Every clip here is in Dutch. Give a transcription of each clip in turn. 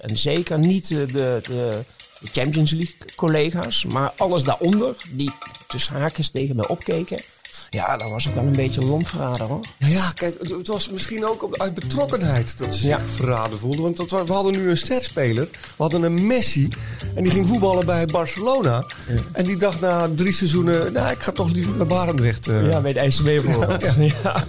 En zeker niet de, de, de Champions League collega's, maar alles daaronder, die tussen haakjes tegen mij opkeken. Ja, dat was ook wel een beetje landverrader hoor. Nou ja, kijk, het- het was misschien ook uit betrokkenheid dat ze Ja. zich verraden voelden. Want dat, we hadden nu een sterspeler. We hadden een Messi. En die ging voetballen bij Barcelona. En die dacht na drie seizoenen, nou, ik ga toch liever naar Barendrecht. eh. Ja, bij de IJsselmeer. Ja.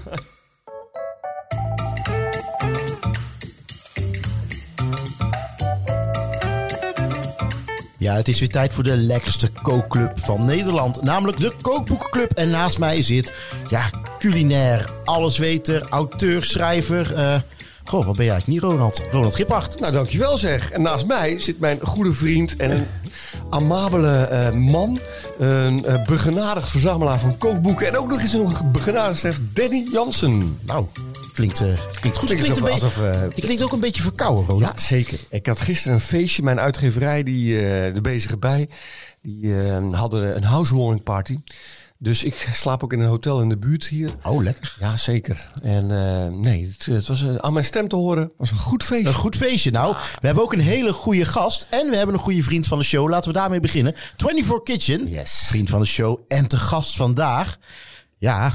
Ja, het is weer tijd voor de lekkerste kookclub van Nederland. Namelijk de Kookboekenclub. En naast mij zit, ja, culinair, allesweter, auteur, schrijver. eh goh, wat ben jij eigenlijk niet, Ronald? Ronald Gippard. Nou, dankjewel zeg. En naast mij zit mijn goede vriend en een amabele eh, man. Een eh, begenadigd verzamelaar van kookboeken. En ook nog eens een begenadigd chef, Danny Jansen. Nou, klinkt, eh, klinkt goed. Klinkt alsof- eh, je klinkt ook een beetje verkouden, Ronald. Ja, zeker. Ik had gisteren een feestje. Mijn uitgeverij, die, eh de bezige bij, die hadden een housewarming party. Dus ik slaap ook in een hotel in de buurt hier. Oh, lekker. Ja, zeker. En nee, het, het was eh, aan mijn stem te horen. was een goed feestje. Een goed feestje. Nou, we hebben ook een hele goede gast. En we hebben een goede vriend van de show. Laten we daarmee beginnen. 24 Kitchen. Yes. Vriend van de show. En te gast vandaag. Ja,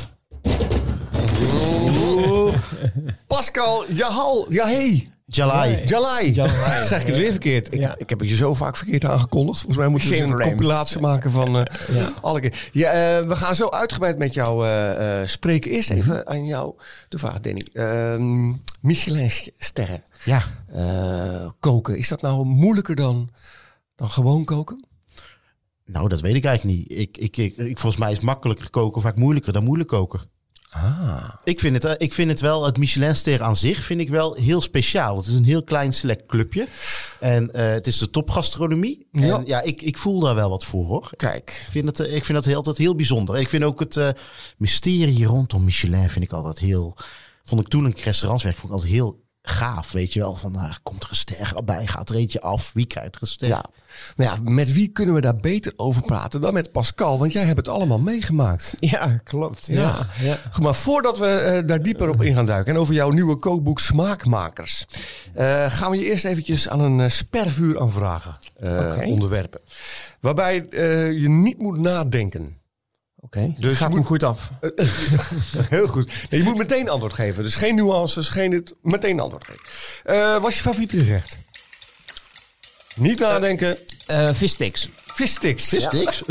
Pascal Jahal. Ja, hey. Jalai. Jalai. Jalai. zeg ik het weer verkeerd? Ik, Ja. ik heb het je zo vaak verkeerd aangekondigd. Volgens mij moeten we Geen eens een probleem. compilatie maken van eh, alle keer. Ja, eh, we gaan zo uitgebreid met jou eh, eh, spreken. Eerst even aan jou de vraag, Danny. Ehm Michelin-sterren. Ja. Eh, koken, is dat nou moeilijker dan, dan gewoon koken? Nou, dat weet ik eigenlijk niet. Ik, ik, ik, ik- volgens mij is makkelijker koken vaak moeilijker dan moeilijk koken. Ah. Ik vind, het, eh, ik vind het wel, het Michelinster aan zich vind ik wel heel speciaal. Het is een heel klein select clubje. En eh, het is de topgastronomie. Ja. En ja, ik, ik voel daar wel wat voor hoor. Kijk. Ik vind het, eh, ik vind het heel, altijd heel bijzonder. Ik vind ook het mysterie rondom Michelin vind ik altijd heel... Vond ik toen een restaurant werk, vond ik altijd heel gaaf. Weet je wel, van eh, komt er een ster bij, gaat er eentje af, wie krijgt er een? Ja. Nou ja, met wie kunnen we daar beter over praten dan met Pascal? Want jij hebt het allemaal meegemaakt. Ja, klopt. Ja. Ja. Ja. Goed, maar voordat we eh, daar dieper op in gaan duiken en over jouw nieuwe kookboek Smaakmakers, eh, gaan we je eerst eventjes aan een eh, spervuur aan vragen Oké. onderwerpen. Waarbij je niet moet nadenken. Oké, Dus gaat moet- goed af. Heel goed. Nee, je moet meteen antwoord geven. Dus geen nuances, geen dit, meteen antwoord geven. Eh, wat is je favoriete gerecht? Niet nadenken. Eh vissticks. Vissticks. Vissticks?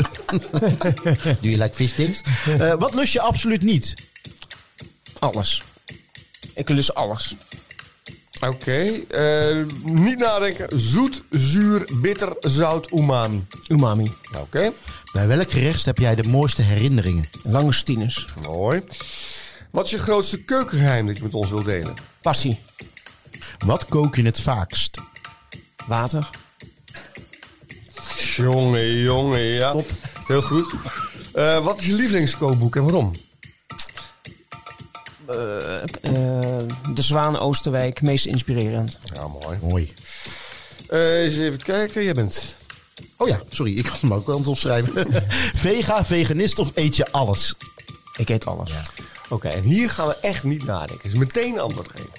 Doe je like vissticks? Eh, wat lust je absoluut niet? Alles. Ik lust alles. Oké. eh, niet nadenken. Zoet, zuur, bitter, zout, umami. Umami. Oké. Bij welk gerecht heb jij de mooiste herinneringen? Langostines. Mooi. Wat is je grootste keukengeheim dat je met ons wilt delen? Passie. Wat kook je het vaakst? Water. Jongen, jongen, ja. Top. Heel goed. Eh, wat is je lievelingskookboek en waarom? Eh, de Zwaan Oosterwijk. Meest inspirerend. Ja, mooi. Mooi. Eh, eens even kijken. Jij bent... Oh ja, sorry, ik had hem ook wel aan het opschrijven. Vega, veganist of eet je alles? Ik eet alles. Oké, en hier gaan we echt niet nadenken. Dus meteen antwoord geven.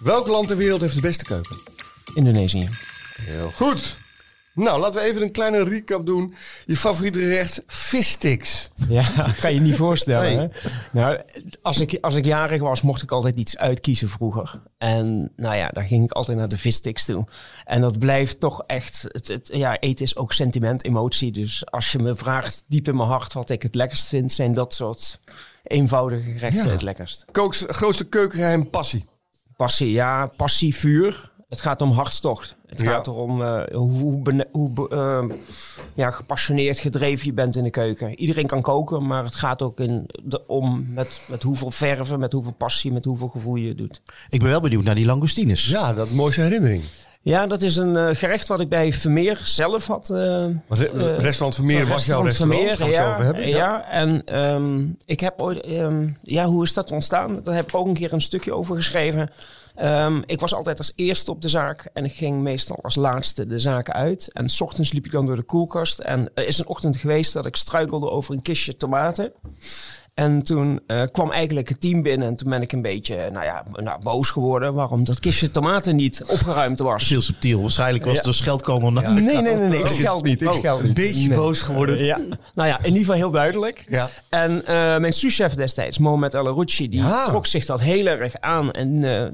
Welk land ter wereld heeft de beste keuken? Indonesië. Heel goed. Nou, laten we even een kleine recap doen. Je favoriete gerecht, vissticks. Ja, kan je niet voorstellen. Nee. Hè? Nou, als ik, als ik jarig was, mocht ik altijd iets uitkiezen vroeger. En nou ja, daar ging ik altijd naar de vissticks toe. En dat blijft toch echt... Het, het, ja, eten is ook sentiment, emotie. Dus als je me vraagt diep in mijn hart wat ik het lekkerst vind... zijn dat soort eenvoudige gerechten Ja. het lekkerst. Kooks, grootste keukengeheim, passie. Passie, ja, passie, vuur. Het gaat om hartstocht. Het Ja. gaat erom eh, hoe, hoe eh, ja, gepassioneerd gedreven je bent in de keuken. Iedereen kan koken, maar het gaat ook in de, om met, met hoeveel verven, met hoeveel passie, met hoeveel gevoel je het doet. Ik ben wel benieuwd naar die langoustines. Ja, dat mooiste herinnering. Ja, dat is een eh, gerecht wat ik bij Vermeer zelf had. eh, Re- eh, restaurant Vermeer was jouw Restaurant restaurant. Vermeer, gaan we het ja, over hebben. Ja, en ehm, ik heb ooit... ehm, ja, hoe is dat ontstaan? Daar heb ik ook een keer een stukje over geschreven. Ehm, ik was altijd als eerste op de zaak en ik ging meestal als laatste de zaken uit. En s ochtends liep ik dan door de koelkast. En er is een ochtend geweest dat ik struikelde over een kistje tomaten. En toen eh, kwam eigenlijk het team binnen en toen ben ik een beetje nou ja, nou, boos geworden waarom dat kistje tomaten niet opgeruimd was. Heel subtiel. Waarschijnlijk was het een scheldkogel. Nee, nee, nee, nee, ik scheld niet. Ik Oh, scheld een niet. beetje Nee. boos geworden. Ja. Nou ja, in ieder geval heel duidelijk. Ja. En eh, mijn souschef destijds, Mohamed El Arouchi, die Ja. trok zich dat heel erg aan. En eh,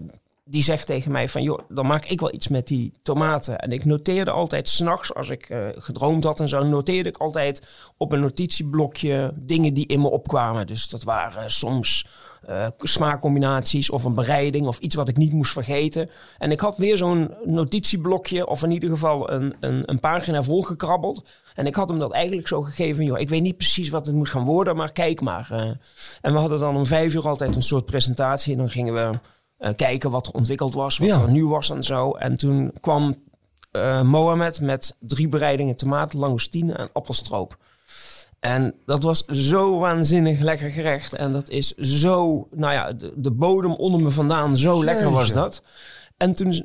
die zegt tegen mij van, joh, dan maak ik wel iets met die tomaten. En ik noteerde altijd s'nachts, als ik eh, gedroomd had en zo, noteerde ik altijd op een notitieblokje dingen die in me opkwamen. Dus dat waren soms eh, smaakcombinaties of een bereiding of iets wat ik niet moest vergeten. En ik had weer zo'n notitieblokje of in ieder geval een, een, een pagina volgekrabbeld. En ik had hem dat eigenlijk zo gegeven, joh, ik weet niet precies wat het moet gaan worden, maar kijk maar. eh. en we hadden dan om vijf uur altijd een soort presentatie en dan gingen we kijken wat er ontwikkeld was, wat Ja. er nu was en zo. En toen kwam eh Mohamed met drie bereidingen tomaten, langoustine en appelstroop. En dat was zo waanzinnig lekker gerecht. En dat is zo, nou ja, de, de bodem onder me vandaan, zo lekker was dat. En toen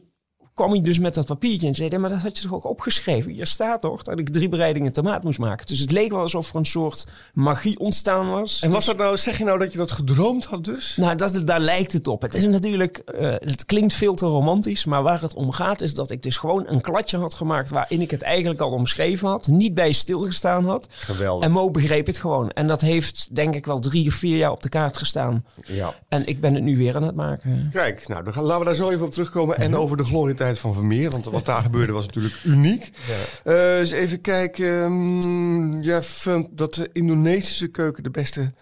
kwam hij dus met dat papiertje en zei, "Ja, maar dat had je toch ook opgeschreven? Hier staat toch dat ik drie bereidingen tomaat moest maken. Dus het leek wel alsof er een soort magie ontstaan was. En was dat nou, zeg je nou dat je dat gedroomd had dus? Nou, dat, daar lijkt het op. Het is natuurlijk, eh, het klinkt veel te romantisch, maar waar het om gaat is dat ik dus gewoon een kladje had gemaakt waarin ik het eigenlijk al omschreven had, niet bij stilgestaan had. Geweldig. En Mo begreep het gewoon. En dat heeft denk ik wel drie of vier jaar op de kaart gestaan. Ja. En ik ben het nu weer aan het maken. Kijk, nou, dan gaan, laten we daar zo even op terugkomen. En over de van Vermeer. Want wat daar gebeurde was natuurlijk uniek. Eh, eens even kijken. mm, Jij vindt dat de Indonesische keuken de beste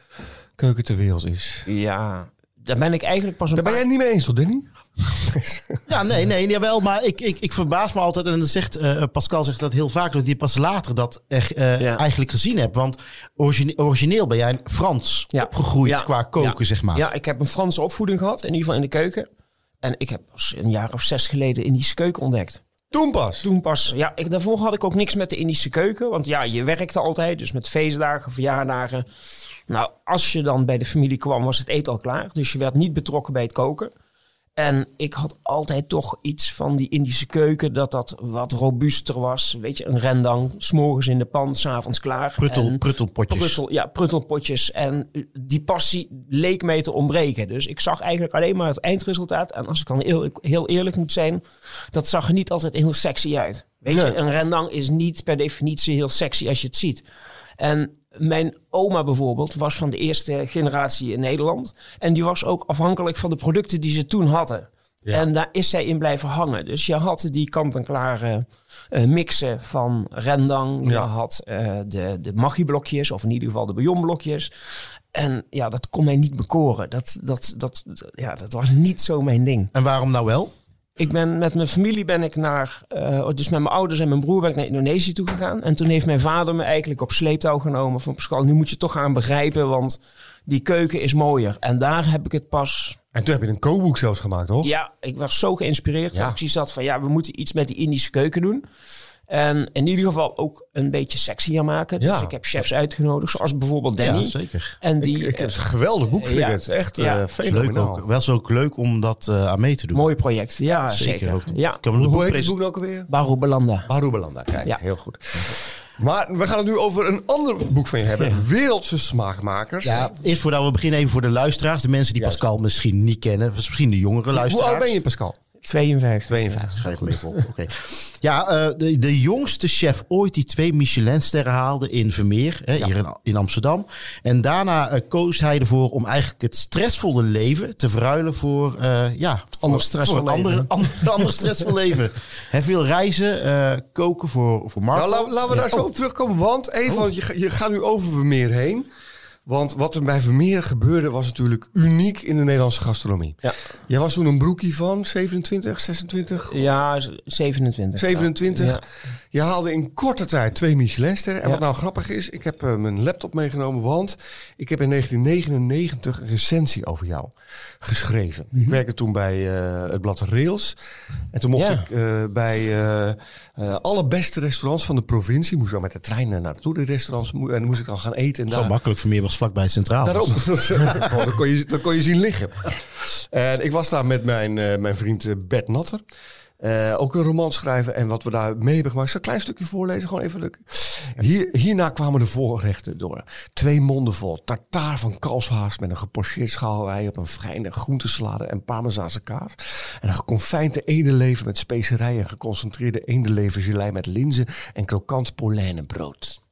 keuken ter wereld is. Ja, daar ben ik eigenlijk pas een Daar ben jij niet mee eens, toch, Danny? Ja, nee, nee, jawel. Maar ik, ik, ik verbaas me altijd. En dat zegt, eh, Pascal zegt dat heel vaak. Dat hij pas later dat echt, eh, Ja. eigenlijk gezien hebt. Want origine- origineel ben jij Frans Ja. opgegroeid Ja. qua koken, Ja. zeg maar. Ja, ik heb een Franse opvoeding gehad, in ieder geval in de keuken. En ik heb pas een jaar of zes geleden Indische keuken ontdekt. Toen pas. Toen pas, ja, ik, daarvoor had ik ook niks met de Indische keuken. Want ja, je werkte altijd, dus met feestdagen, verjaardagen. Nou, als je dan bij de familie kwam, was het eten al klaar. Dus je werd niet betrokken bij het koken. En ik had altijd toch iets van die Indische keuken, dat dat wat robuuster was. Weet je, een rendang, s'morgens in de pan, s'avonds klaar. Pruttel, En- pruttelpotjes. Pruttel, ja, pruttelpotjes. En die passie leek mij te ontbreken. Dus ik zag eigenlijk alleen maar het eindresultaat. En als ik dan heel, heel eerlijk moet zijn, dat zag er niet altijd heel sexy uit. Weet je, een rendang is niet per definitie heel sexy als je het ziet. En mijn oma bijvoorbeeld was van de eerste generatie in Nederland. En die was ook afhankelijk van de producten die ze toen hadden. Ja. En daar is zij in blijven hangen. Dus je had die kant-en-klare eh, mixen van rendang. Je had eh, de, de maggi-blokjes, of in ieder geval de bouillonblokjes. En ja, dat kon mij niet bekoren. Dat, dat, dat, ja, dat was niet zo mijn ding. En waarom nou wel? Ik ben met mijn familie ben ik naar, eh, dus met mijn ouders en mijn broer ben ik naar Indonesië toe gegaan. En toen heeft mijn vader me eigenlijk op sleeptouw genomen van Pascal, nu moet je toch gaan begrijpen, want die keuken is mooier. En daar heb ik het pas, En toen heb je een kookboek zelfs gemaakt, toch? ja, ik was zo geïnspireerd. Ja. Ik had van, ja, we moeten iets met die Indische keuken doen. En in ieder geval ook een beetje sexier maken. Dus Ja. ik heb chefs uitgenodigd, zoals bijvoorbeeld Danny. Ja, zeker. En die, Ik, ik heb eh, een geweldig boek, vind ja. ik het. Echt Ja. eh Is leuk fenomenaal. ook. Wel zo ook leuk om dat eh, aan mee te doen. mooi project, ja, zeker. ook. Ja, Hoe, hoe heet het boek ook alweer? Baru Belanda. Baru Belanda. Kijk, Ja. heel goed. Maar we gaan het nu over een ander boek van je hebben. Wereldse smaakmakers. Ja, eerst voordat we beginnen even voor de luisteraars. De mensen die Juist. Pascal misschien niet kennen. Misschien de jongere Hoe luisteraars. oud ben je, Pascal? 52. 52. Schrijf hem even op. Oké. Ja, eh, de, de jongste chef ooit die twee Michelinsterren haalde in Vermeer, hè, hier in, in Amsterdam. En daarna eh, koos hij ervoor om eigenlijk het stressvolle leven te verruilen voor, eh ja, Ander stressvol voor een leven. Andere, ander, ander stressvol leven. Hè, veel reizen, eh, koken voor, voor Marco. Nou, laten, we daar zo op terugkomen. Want even, want je, je gaat nu over Vermeer heen. Want wat er bij Vermeer gebeurde was natuurlijk uniek in de Nederlandse gastronomie. Ja. Jij was toen een broekie van 27, 26, Ja, 27. 27. Ja. Je haalde in korte tijd twee Michelinsterren. En Ja. wat nou grappig is, ik heb eh, mijn laptop meegenomen, want ik heb in 1999 een recensie over jou geschreven. Ik werkte toen bij eh, het blad Rails. En toen mocht Mhm. Ik eh, bij alle beste restaurants van de provincie, moest wel met de trein naar naartoe, de restaurants, en moest ik dan gaan eten. En Zo daar, makkelijk Vermeer was vlakbij Centraal. Daarom. Oh, dan, kon je, dan kon je zien liggen. En ik was daar met mijn, eh, mijn vriend eh, Bert Natter. Eh, ook een roman schrijven. En wat we daar mee hebben gemaakt. Zal een klein stukje voorlezen, gewoon even leuk. Hier, hierna kwamen de voorgerechten door. Twee monden vol tartaar van kalfshaas met een gepocheerd schaalrij op een fijne groentesalade en parmezaanse kaas. En een geconfijnde edenlever met specerijen en geconcentreerde eendelevergelei met linzen en krokant polijnenbrood.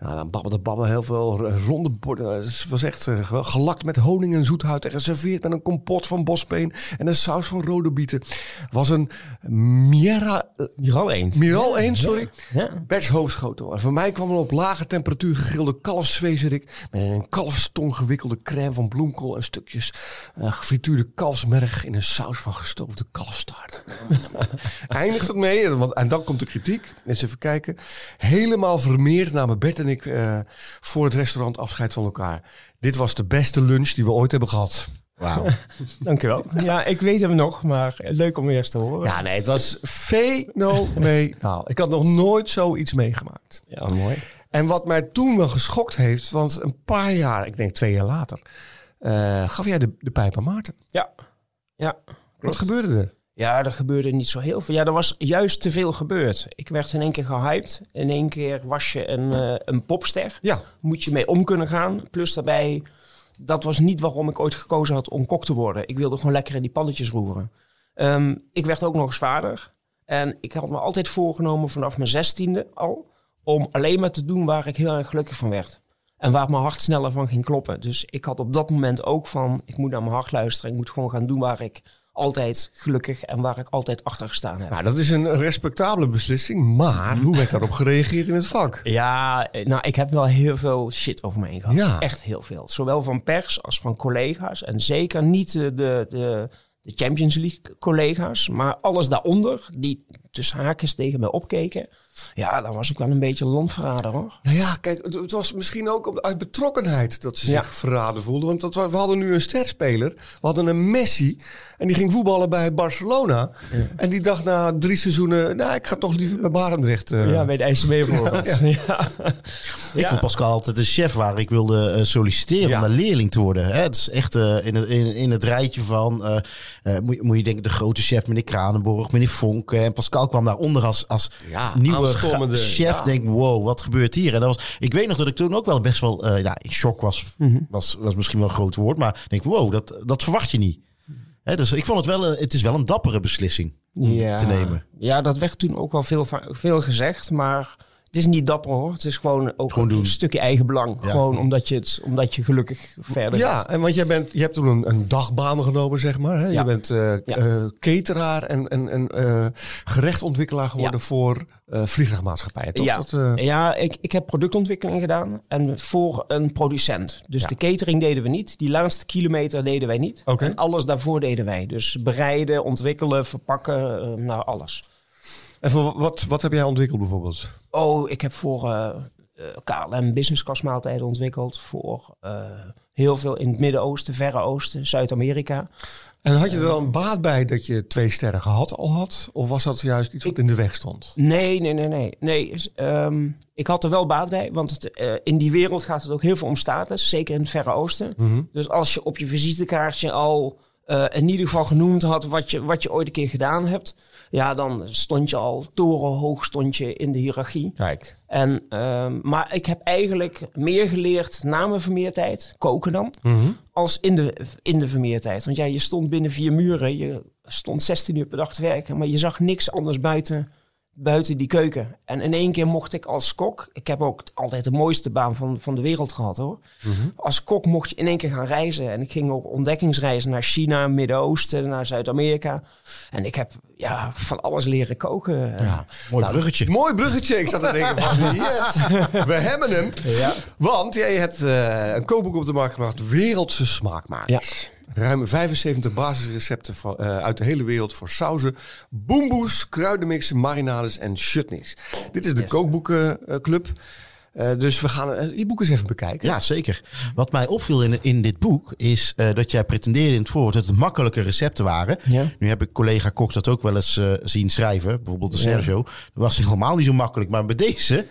Nou, dan babbelde babbel heel veel ronde borden. Het was echt uh, gelakt met honing en zoethout en geserveerd met een kompot van bospeen en een saus van rode bieten. Was een Miera... Uh, Miral eend. Miral eend, sorry. Ja. Bers hoofdschotel. En voor mij kwam er op lage temperatuur gegrilde kalfsvezerik met een kalfstong gewikkelde crème van bloemkool en stukjes uh, gefrituurde kalfsmerg in een saus van gestoofde kalfstaart. Eindigt het mee, want, en dan komt de kritiek. Eens even kijken. Helemaal vermeerd namen Bert en ik uh, voor het restaurant afscheid van elkaar. Dit was de beste lunch die we ooit hebben gehad. Wauw. Dankjewel. Ja, ik weet hem nog, maar leuk om eerst te horen. Ja, nee, het was fenomenaal. Ik had nog nooit zoiets meegemaakt. Ja, mooi. En wat mij toen wel geschokt heeft, want een paar jaar, ik denk twee jaar later, uh, gaf jij de, de pijp aan Maarten. Ja. Ja. Wat gebeurde er? Ja, er gebeurde niet zo heel veel. Ja, er was juist te veel gebeurd. Ik werd in één keer gehyped. In één keer was je een, uh, een popster. Ja. Moet je mee om kunnen gaan. Plus daarbij, dat was niet waarom ik ooit gekozen had om kok te worden. Ik wilde gewoon lekker in die pannetjes roeren. Um, ik werd ook nog eens vader. En ik had me altijd voorgenomen vanaf mijn zestiende al... om alleen maar te doen waar ik heel erg gelukkig van werd. En waar mijn hart sneller van ging kloppen. Dus ik had op dat moment ook van... ik moet naar mijn hart luisteren. Ik moet gewoon gaan doen waar ik altijd gelukkig en waar ik altijd achter gestaan heb. Nou, dat is een respectabele beslissing, maar hoe werd daarop gereageerd in het vak? Ja, nou, ik heb wel heel veel shit over me heen gehad. Ja. Echt heel veel. Zowel van pers als van collega's. En zeker niet de, de, de, de Champions League collega's, maar alles daaronder, die tussen haakjes tegen mij opkeken. Ja, dan was ik wel een beetje landverrader hoor. Nou ja, kijk, het was misschien ook uit betrokkenheid dat ze zich ja. verraden voelden. Want dat, we hadden nu een sterspeler. We hadden een Messi. En die ging voetballen bij Barcelona. Ja. En die dacht na drie seizoenen, nou, ik ga toch liever bij Barendrecht. Uh... Ja, bij de IJsselmeer bijvoorbeeld. Ja, ja. Ik vond Pascal altijd de chef waar ik wilde uh, solliciteren om naar leerling te worden. Hè? Het is echt uh, in, het, in, in het rijtje van, moet, moet je denken, de grote chef, meneer Kranenborg, meneer Vonk. En Pascal kwam daaronder als, als nieuwe chef. Ja. Denk, wow, wat gebeurt hier? En dat was, ik weet nog dat ik toen ook wel best wel, ja, in shock was, mm -hmm. was, was misschien wel een groot woord. Maar denk, wow, dat, dat verwacht je niet. Hè, dus ik vond het wel, een, het is wel een dappere beslissing ja. te nemen. Ja, dat werd toen ook wel veel, veel gezegd, maar is niet dapper hoor. Het is gewoon ook gewoon een stukje eigen belang. Ja. Gewoon omdat je, het, omdat je gelukkig verder Ja, gaat. en want jij bent, je hebt toen een, een dagbaan genomen, zeg maar. Hè? Ja. Je bent uh, uh, cateraar en, en, en uh, gerechtontwikkelaar geworden voor vliegtuigmaatschappijen. Toch? Ja, Dat, ja ik, ik heb productontwikkeling gedaan en voor een producent. Dus de catering deden we niet. Die laatste kilometer deden wij niet. Oké. En alles daarvoor deden wij. Dus bereiden, ontwikkelen, verpakken, eh, nou alles. En voor wat, wat heb jij ontwikkeld bijvoorbeeld? Oh, ik heb voor eh, eh, KLM business class maaltijden ontwikkeld. Voor eh, heel veel in het Midden-Oosten, Verre Oosten, Zuid-Amerika. En had je er dan baat bij dat je twee sterren gehad al had? Of was dat juist iets wat in de weg stond? Nee, nee, nee, nee. nee ehm, ik had er wel baat bij, want het, in die wereld gaat het ook heel veel om status, zeker in het Verre Oosten. Mhm. Dus als je op je visitekaartje al in ieder geval genoemd had wat je, wat je ooit een keer gedaan hebt, ja, dan stond je al torenhoog stond je in de hiërarchie. Kijk. En, ehm, maar ik heb eigenlijk meer geleerd na mijn vermeertijd, koken dan, Mhm. als in de, in de vermeertijd. Want ja, je stond binnen vier muren, je stond 16 uur per dag te werken, maar je zag niks anders buiten, buiten die keuken. En in één keer mocht ik als kok, ik heb ook altijd de mooiste baan van, van de wereld gehad hoor. Als kok mocht je in één keer gaan reizen. En ik ging op ontdekkingsreizen naar China, Midden-Oosten, naar Zuid-Amerika. En ik heb ja, van alles leren koken. Ja. Mooi Nou, bruggetje. Mooi bruggetje. Ik zat te denken van, yes, we hebben hem. Ja. Want jij hebt eh, een kookboek op de markt gebracht, Wereldse Smaakmakers. Ruim 75 basisrecepten van, eh, uit de hele wereld voor sauzen, boemboes, kruidenmixen, marinades en chutneys. Dit is de Yes. kookboekenclub. Eh, dus we gaan eh, die boeken eens even bekijken. Ja, zeker. Wat mij opviel in, in dit boek is eh, dat jij pretendeerde in het voorwoord dat het makkelijke recepten waren. Ja. Nu heb ik collega Cox dat ook wel eens zien schrijven. Bijvoorbeeld de Ja. Sergio. Dat was helemaal niet zo makkelijk. Maar bij deze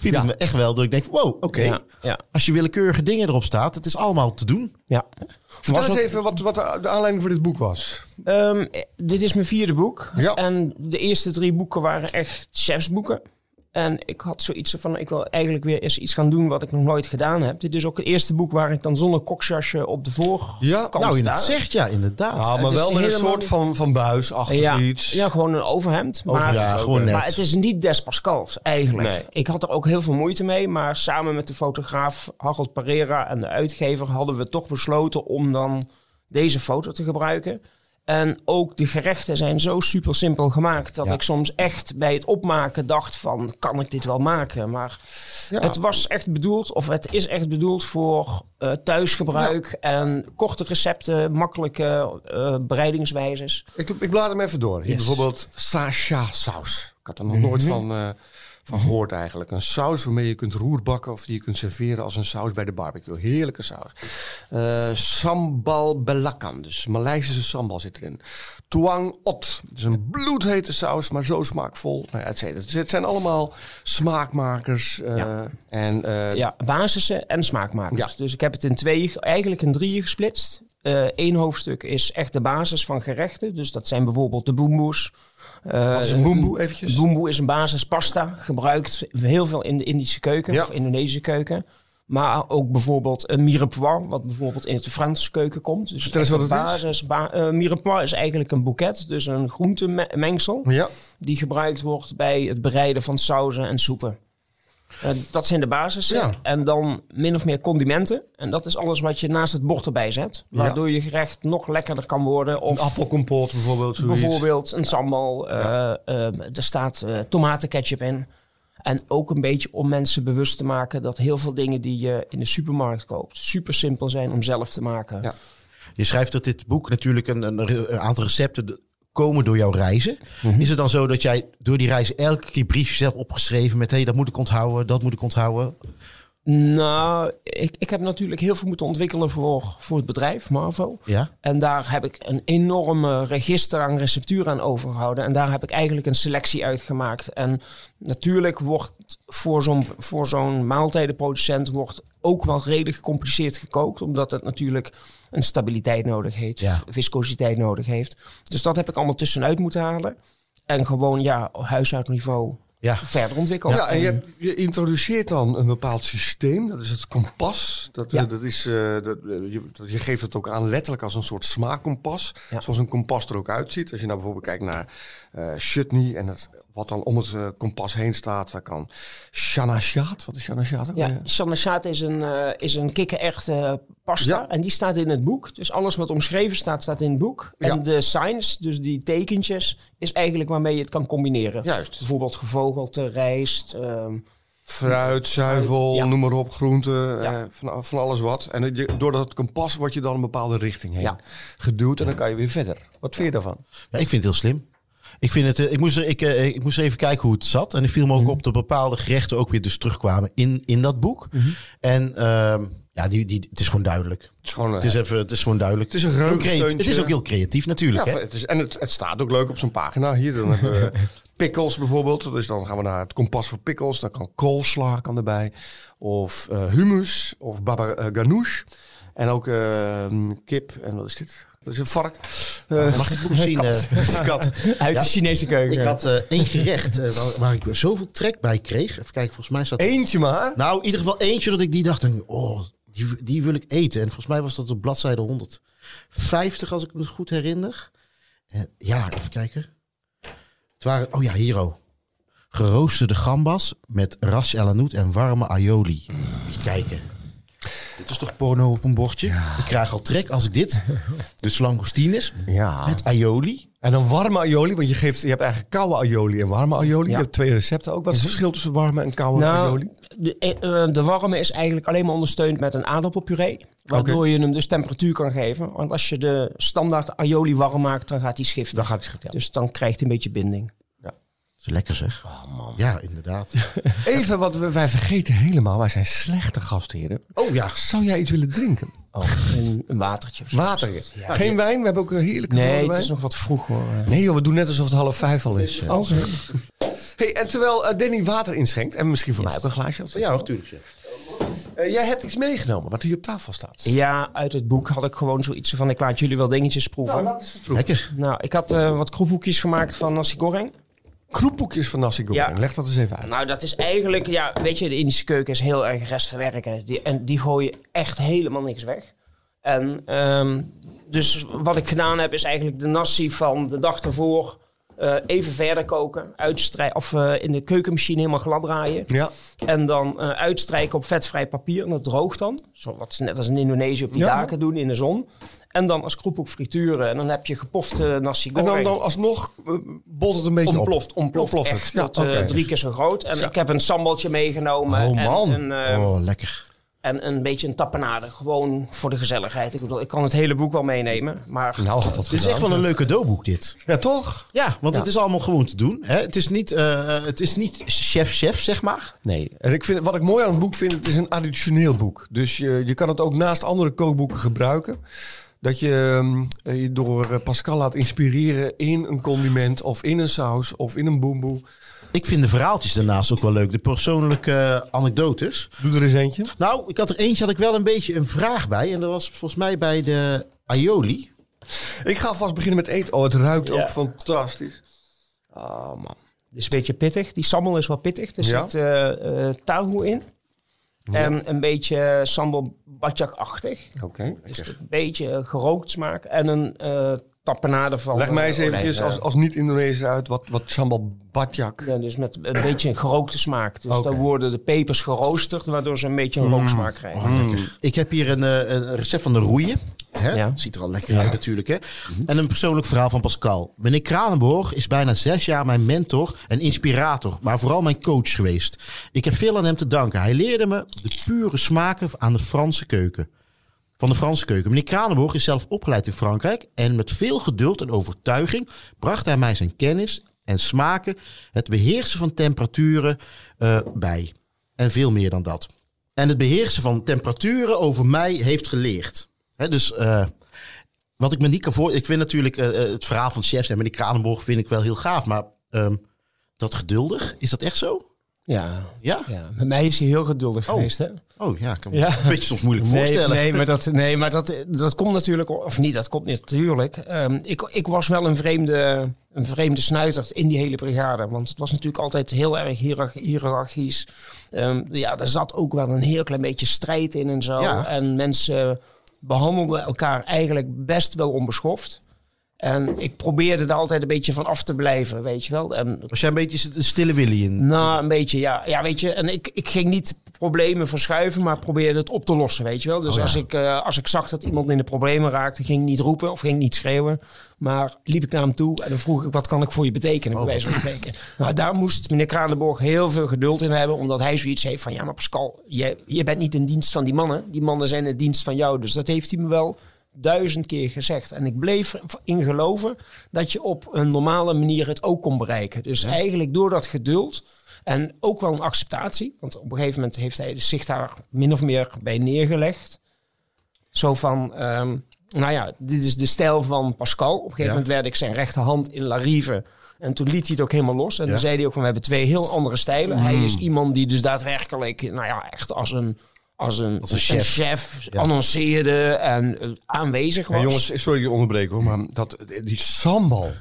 viel Ja. het me echt wel dat ik denk, wow, oké. Ja, ja. Als je willekeurige dingen erop staat, het is allemaal te doen. ja. Vertel Was eens even wat, wat de, aanleiding voor dit boek was. Ehm, eh, dit is mijn vierde boek. Ja. En de eerste drie boeken waren echt chefsboeken. En ik had zoiets van, ik wil eigenlijk weer eens iets gaan doen wat ik nog nooit gedaan heb. Dit is ook het eerste boek waar ik dan zonder koksjasje op de voorkant Ja, Nou, je sta. het zegt, ja, inderdaad. Nou, maar het wel met een soort van, van buis achter ja, iets. ja, gewoon een overhemd. Maar, ja, gewoon net. maar het is niet Des Pascals, eigenlijk. Nee. Ik had er ook heel veel moeite mee. Maar samen met de fotograaf Harold Pereira en de uitgever hadden we toch besloten om dan deze foto te gebruiken. En ook de gerechten zijn zo super simpel gemaakt dat Ja. ik soms echt bij het opmaken dacht van kan ik dit wel maken? Maar Ja. het was echt bedoeld, of het is echt bedoeld voor eh, thuisgebruik en korte recepten, makkelijke eh, bereidingswijzes. Ik, ik blader hem even door. Hier Yes. bijvoorbeeld Sasha saus. Ik had er nog nooit van, eh, van gehoord eigenlijk. Een saus waarmee je kunt roerbakken of die je kunt serveren als een saus bij de barbecue. Heerlijke saus. Eh, sambal belacan, dus Maleisische sambal zit erin. Tuang ot, dus een bloedhete saus, maar zo smaakvol. Nou ja, et cetera. Dus het zijn allemaal smaakmakers. eh, Ja. En eh, Ja, basissen en smaakmakers. Ja. Dus ik heb het in twee, eigenlijk in drieën gesplitst. Eén hoofdstuk is echt de basis van gerechten. Dus dat zijn bijvoorbeeld de boemboes. Eh, Wat is een boemboe eventjes? Boemboe is een basispasta. Gebruikt heel veel in de Indische keuken Ja. of Indonesische keuken. Maar ook bijvoorbeeld een mirepoix, wat bijvoorbeeld in de Franse keuken komt. Dus Vertel eens wat het is. basis, ba eh, mirepoix is eigenlijk een bouquet, dus een groentemengsel ja. die gebruikt wordt bij het bereiden van sauzen en soepen. Eh, dat zijn de basissen. Ja. En dan min of meer condimenten. En dat is alles wat je naast het bord erbij zet. Waardoor je gerecht nog lekkerder kan worden. Een Of appelkompot bijvoorbeeld. Zoiets. bijvoorbeeld een sambal. eh, eh, er staat eh, tomatenketchup in. En ook een beetje om mensen bewust te maken dat heel veel dingen die je in de supermarkt koopt super simpel zijn om zelf te maken. Ja. Je schrijft dat dit boek natuurlijk een, een, een aantal recepten komen door jouw reizen. Mhm. Is het dan zo dat jij door die reizen elke keer briefjes hebt opgeschreven met... hé, hey, dat moet ik onthouden, dat moet ik onthouden? Nou, ik, ik heb natuurlijk heel veel moeten ontwikkelen voor, voor het bedrijf, Marvo. Ja? En daar heb ik een enorme register aan recepturen aan overgehouden. En daar heb ik eigenlijk een selectie uitgemaakt. En natuurlijk wordt voor zo'n, voor zo'n maaltijdenproducent wordt ook wel redelijk gecompliceerd gekookt. Omdat het natuurlijk een stabiliteit nodig heeft, Ja. viscositeit nodig heeft. Dus dat heb ik allemaal tussenuit moeten halen. En gewoon ja, huishoudniveau Ja. verder ontwikkeld. Ja, en je, je introduceert dan een bepaald systeem. Dat is het kompas. Dat, Ja. eh, dat is, eh, dat, eh, je, dat- je geeft het ook aan letterlijk als een soort smaakkompas. Ja. Zoals een kompas er ook uitziet. Als je nou bijvoorbeeld kijkt naar eh chutney en het, wat dan om het kompas heen staat. Dan kan chanashat. Wat is chanashat ook Ja, weer? Sanashat is een, eh is een kikkererwte pasta. Ja. En die staat in het boek. Dus alles wat omschreven staat, staat in het boek. En Ja. de signs, dus die tekentjes, is eigenlijk waarmee je het kan combineren. Juist. Bijvoorbeeld gevogelte, rijst. ehm, Fruit, zuivel, Ja. noem maar op, groenten, Ja. eh, van, van alles wat. En je- door dat kompas word je dan een bepaalde richting heen Ja. geduwd. En dan kan je weer verder. Wat vind je daarvan? Ja, ik vind het heel slim. Ik, vind het, eh, ik, moest er, ik, eh, ik moest even kijken hoe het zat. En ik viel me Mhm. ook op dat bepaalde gerechten ook weer dus terugkwamen in, in dat boek. En ehm, ja, die, die, het is gewoon duidelijk. Het is gewoon... Het is, even, het is gewoon duidelijk. Het is een. Het is ook heel creatief natuurlijk. Ja, hè? het is, en het, het staat ook leuk op zijn pagina. Hier dan hebben we pickles bijvoorbeeld. Dus dan gaan we naar het kompas voor pickles. Dan kan koolsla kan erbij. Of eh, hummus. Of baba eh, ganoush. En ook eh, kip. En wat is dit? Dat is een vark. Eh, Mag ik het boek zien? kat. uit Ja. de Chinese keuken. Ik had eh, één gerecht waar, waar ik zoveel trek bij kreeg. Even kijken, volgens mij staat... eentje maar. Nou, in ieder geval eentje dat ik die dacht, oh, die, die wil ik eten. En volgens mij was dat op bladzijde 150, als ik me goed herinner. Ja, even kijken. Het waren, oh ja, hier oh. Geroosterde gambas met ras el hanout en warme aioli. Kijken. Dit is toch porno op een bordje? Ik krijg al trek als ik dit. Dus langoustines Ja. met aioli. En dan warme aioli. Want je, geeft, je hebt eigenlijk koude aioli en warme aioli. Ja. Je hebt twee recepten ook. Wat is het verschil tussen warme en koude Nou, aioli? de, eh, de warme is eigenlijk alleen maar ondersteund met een aardappelpuree. Waardoor je hem dus temperatuur kan geven. Want als je de standaard aioli warm maakt, dan gaat hij schiften. Dan gaat het schiften, ja. Dus dan krijgt hij een beetje binding. Dat is lekker zeg. Oh man. Ja, inderdaad. Even wat we, wij vergeten helemaal. Wij zijn slechte gastheren. Oh ja. Zou jij iets willen drinken? Oh, een, een watertje. of zo. Water. Geen wijn. We hebben ook een heerlijke Nee, rode het wijn. is nog wat vroeg hoor. Nee joh, we doen net alsof het half vijf al is. Oh, Hey, en terwijl eh, Danny water inschenkt, en misschien voor mij ook een glaasje. dat Ja, zo. natuurlijk. Eh, jij hebt iets meegenomen wat hier op tafel staat. Ja, uit het boek had ik gewoon zoiets van... ik laat jullie wel dingetjes proeven. Nou, Lekker. ik had eh, wat kroephoekjes gemaakt van nasi goreng. Kroephoekjes van nasi goreng. Ja. Leg dat eens even uit. Nou, dat is eigenlijk, ja, weet je, de Indische keuken is heel erg restverwerken. Die, en die gooien echt helemaal niks weg. En ehm, dus wat ik gedaan heb, is eigenlijk de nasi van de dag ervoor eh, even verder koken. Uitstrij of eh, in de keukenmachine helemaal glad draaien. Ja. En dan eh, uitstrijken op vetvrij papier. En dat droogt dan. Zo wat ze net als in Indonesië op die Ja. daken doen in de zon. En dan als kroephoek frituren. En dan heb je gepofte nasi En goreng. dan, dan alsnog bolt het een beetje Ontploft, op. ontploft, Ontploft het. echt Ja, tot drie keer zo groot. En ik heb een sambaltje meegenomen. Oh, man. En, Oh, lekker. En een beetje een tapenade. Gewoon voor de gezelligheid. Ik bedoel, ik kan het hele boek wel meenemen. Maar Nou, dat Dit is echt wel een leuk cadeauboek, dit. Ja, toch? Ja, want het is allemaal gewoon te doen. Hè? Het is niet, eh, eh, het is niet chef-chef, zeg maar. Nee. En ik vind, wat ik mooi aan het boek vind, het is een additioneel boek. Dus je, je kan het ook naast andere kookboeken gebruiken. Dat je ehm, eh, je door eh, Pascal laat inspireren in een condiment of in een saus of in een boemboe. Ik vind de verhaaltjes daarnaast ook wel leuk. De persoonlijke eh, anekdotes. Doe er eens eentje. Nou, ik had er eentje, had ik wel een beetje een vraag bij. En dat was volgens mij bij de aioli. Ik ga alvast beginnen met eten. Oh, het ruikt Ja. ook fantastisch. Ah, man. het is een beetje pittig. Die sambal is wel pittig. Er Ja. zit eh eh tahu in. En een beetje sambal badjak-achtig. Oké. Dus een beetje gerookt smaak. En een eh tapenade van... Leg mij eens eh, eventjes als, als niet-Indonesisch uit wat, wat sambal badjak. Ja, dus met een beetje een gerookte smaak. Dus dan worden de pepers geroosterd, waardoor ze een beetje een Mm. rooksmaak krijgen. Hmm. Ik heb hier een, eh, een recept van de roeien. Hè? Ja. Ziet er al lekker uit natuurlijk. Hè? En een persoonlijk verhaal van Pascal. Meneer Kranenborg is bijna zes jaar mijn mentor en inspirator. Maar vooral mijn coach geweest. Ik heb veel aan hem te danken. Hij leerde me de pure smaken aan de Franse keuken. Van de Franse keuken. Meneer Kranenborg is zelf opgeleid in Frankrijk. En met veel geduld en overtuiging bracht hij mij zijn kennis en smaken. Het beheersen van temperaturen eh, bij. En veel meer dan dat. En het beheersen van temperaturen over mij heeft geleerd. Dus eh, wat ik me niet kan voor... Ik vind natuurlijk eh, het verhaal van chefs en meneer Kranenborg vind ik wel heel gaaf. Maar ehm, dat geduldig, is dat echt zo? Ja. Ja? ja, met mij is hij heel geduldig Oh. geweest. Hè? Oh ja, ik kan me Ja. een beetje soms moeilijk Nee, voorstellen. nee, maar, dat, nee, maar dat, dat komt natuurlijk, of niet, dat komt niet natuurlijk. Ehm, ik, ik was wel een vreemde, een vreemde snuiter in die hele brigade. Want het was natuurlijk altijd heel erg hiërarchisch. Ehm, ja, er zat ook wel een heel klein beetje strijd in en zo. Ja. En mensen behandelden elkaar eigenlijk best wel onbeschoft. En ik probeerde er altijd een beetje van af te blijven, weet je wel. En Was jij een beetje een stille Willy in? nou, een beetje, ja. Ja, weet je, en ik, ik ging niet problemen verschuiven, maar probeerde het op te lossen, weet je wel. Dus Oh, ja. als, ik, eh, als ik zag dat iemand in de problemen raakte, ging ik niet roepen of ging ik niet schreeuwen. Maar liep ik naar hem toe en dan vroeg ik, wat kan ik voor je betekenen, Oh. bij wijze van spreken. Nou, daar moest meneer Kranenborg heel veel geduld in hebben, omdat hij zoiets heeft van, ja, maar Pascal, je, je bent niet in dienst van die mannen. Die mannen zijn in dienst van jou. Dus dat heeft hij me wel duizend keer gezegd. En ik bleef in geloven dat je op een normale manier het ook kon bereiken. Dus eigenlijk door dat geduld en ook wel een acceptatie. Want op een gegeven moment heeft hij zich daar min of meer bij neergelegd. Zo van, ehm, nou ja, dit is de stijl van Pascal. Op een gegeven Ja. moment werd ik zijn rechterhand in La Rive. En toen liet hij het ook helemaal los. En Ja. dan zei hij ook van, we hebben twee heel andere stijlen. Hij is iemand die dus daadwerkelijk, nou ja, echt als een... Als een, Als een chef. chef annonceerde en eh, aanwezig was. Ja, jongens, sorry je onderbreken hoor, maar dat, die sambal.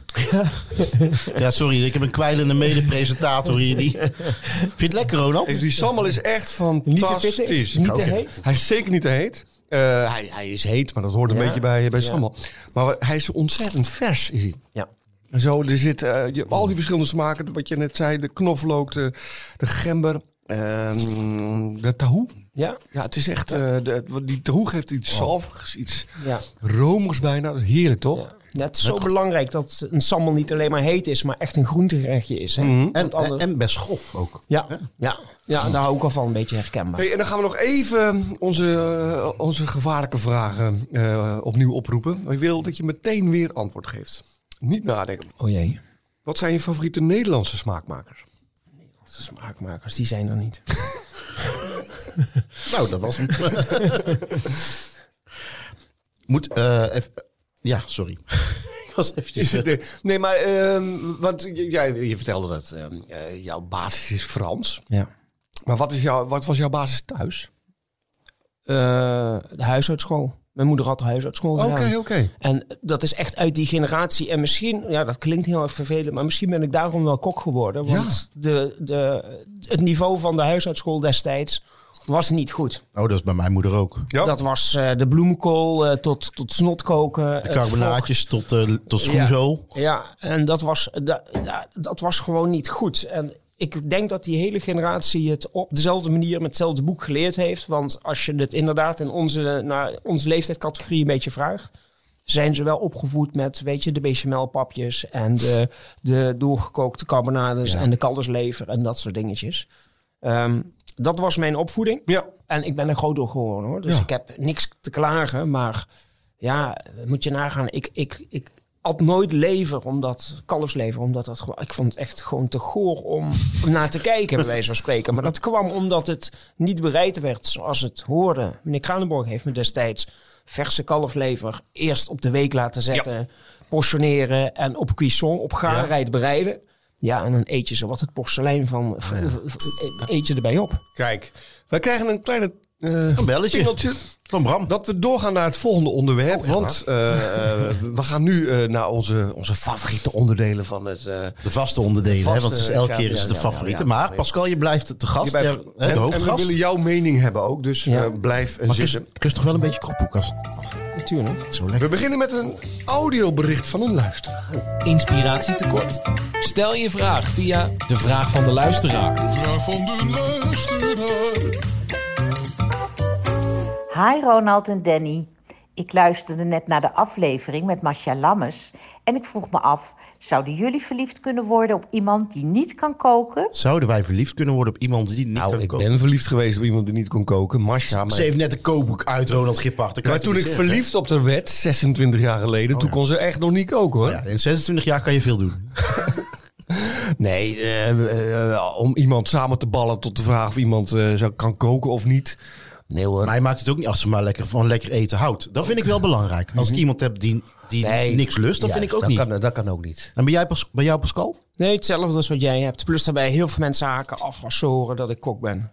Ja, sorry, ik heb een kwijlende mede-presentator hier. Die... Vind je het lekker, Ronald? Die sambal is echt Niet te fantastisch. pittig, niet te heet. Hij is zeker niet te heet. Eh, hij, hij is heet, maar dat hoort een Ja. beetje bij, bij Ja. sambal. Maar hij is ontzettend vers, is hij. Ja. En zo, er zit eh, je, al die verschillende smaken, wat je net zei, de knoflook, de, de gember, ehm, de tahoe. Ja, Ja, het is echt, eh, de, die tahoe geeft iets zalvigs, iets ja. romigs bijna. Dat is heerlijk, toch? Ja. Het is zo belangrijk dat een sambal niet alleen maar heet is, maar echt een groentegerechtje is. Hè? Mhm. En, en best grof ook. ja, ja, ja, daar hou ik al van, een beetje herkenbaar. Hey, en dan gaan we nog even onze, eh, onze gevaarlijke vragen eh, opnieuw oproepen. Ik wil dat je meteen weer antwoord geeft. Niet nadenken. Oh jee, Wat zijn je favoriete Nederlandse smaakmakers? de smaakmakers, die zijn er niet. Nou, dat was hem. Moet, eh, even, ja, sorry. ik was eventjes... eh, nee, maar ehm, want jij je vertelde dat ehm, eh, jouw basis is Frans. Ja. Maar wat, is jouw, wat was jouw basis thuis? Eh, de huishoudschool. Mijn moeder had de huisartsschool Oké, gedaan. oké. En dat is echt uit die generatie. En misschien, ja, dat klinkt heel erg vervelend, maar misschien ben ik daarom wel kok geworden. Want de, de, het niveau van de huisartsschool destijds was niet goed. Oh, dat is bij mijn moeder ook. Ja. Dat was eh, de bloemkool eh, tot, tot snot koken. De het carbonaatjes tot, eh tot schoenzool. ja, en dat was, da- ja, dat was gewoon niet goed. En ik denk dat die hele generatie het op dezelfde manier met hetzelfde boek geleerd heeft. Want als je het inderdaad in onze, naar onze leeftijdscategorie een beetje vraagt, zijn ze wel opgevoed met, weet je, de bechamelpapjes en de, de doorgekookte carbonades Ja. en de kalderslever en dat soort dingetjes. Ehm, dat was mijn opvoeding. Ja. En ik ben er groot door geworden hoor. Dus Ja. ik heb niks te klagen. Maar ja, moet je nagaan. Ik, ik, ik at nooit lever, omdat, kalfslever, omdat dat ik vond het echt gewoon te goor om naar te kijken, bij wijze van spreken. Maar dat kwam omdat het niet bereid werd zoals het hoorde. Meneer Kranenborg heeft me destijds verse kalfslever eerst op de week laten zetten, portioneren en op cuisson, op gaarheid bereiden. Ja, en dan eet je zo wat het porselein van, v- v- eet je erbij op. Kijk, wij krijgen een kleine eh Een belletje. pingeltje. Van Bram. Dat we doorgaan naar het volgende onderwerp. Oh, want eh, eh, we gaan nu eh, naar onze, onze favoriete onderdelen van het... eh, De vaste onderdelen, De vaste, hè, want het is elke ja, keer is ja, het de favoriete. ja, ja. maar Pascal, je blijft te gast, hè, de en, en we hoofdgast. willen jouw mening hebben ook, dus Ja. eh, blijf Maar zitten. klus toch wel een beetje krophoek als Natuurlijk. zo We beginnen met een audiobericht van een luisteraar. Inspiratietekort? Stel je vraag via de vraag van de luisteraar. Vraag van de luisteraar. Hi Ronald en Danny. Ik luisterde net naar de aflevering met Masha Lammes en ik vroeg me af, zouden jullie verliefd kunnen worden op iemand die niet kan koken? Zouden wij verliefd kunnen worden op iemand die niet Nou, kan ik koken? ben verliefd geweest op iemand die niet kon koken. Masha. Maar, Ze heeft net een kookboek uit, Ronald Gippard. maar toen ik zeggen, verliefd op haar werd, 26 jaar geleden, toen kon ze echt nog niet koken hoor. Ja, in 26 jaar kan je veel doen. Nee, eh, eh, om iemand samen te ballen tot de vraag of iemand eh, zou, kan koken of niet. Nee hoor. Maar hij maakt het ook niet als ze maar lekker van lekker eten houdt. Dat vind ik wel belangrijk. Als ik iemand heb die, die niks lust, dat vind ik ook dat niet. Kan, dat kan ook niet. En bij, jij, Pas- bij jou, Pascal? Nee, hetzelfde als wat jij hebt. Plus daarbij heel veel mensen haken af als ze horen dat ik kok ben.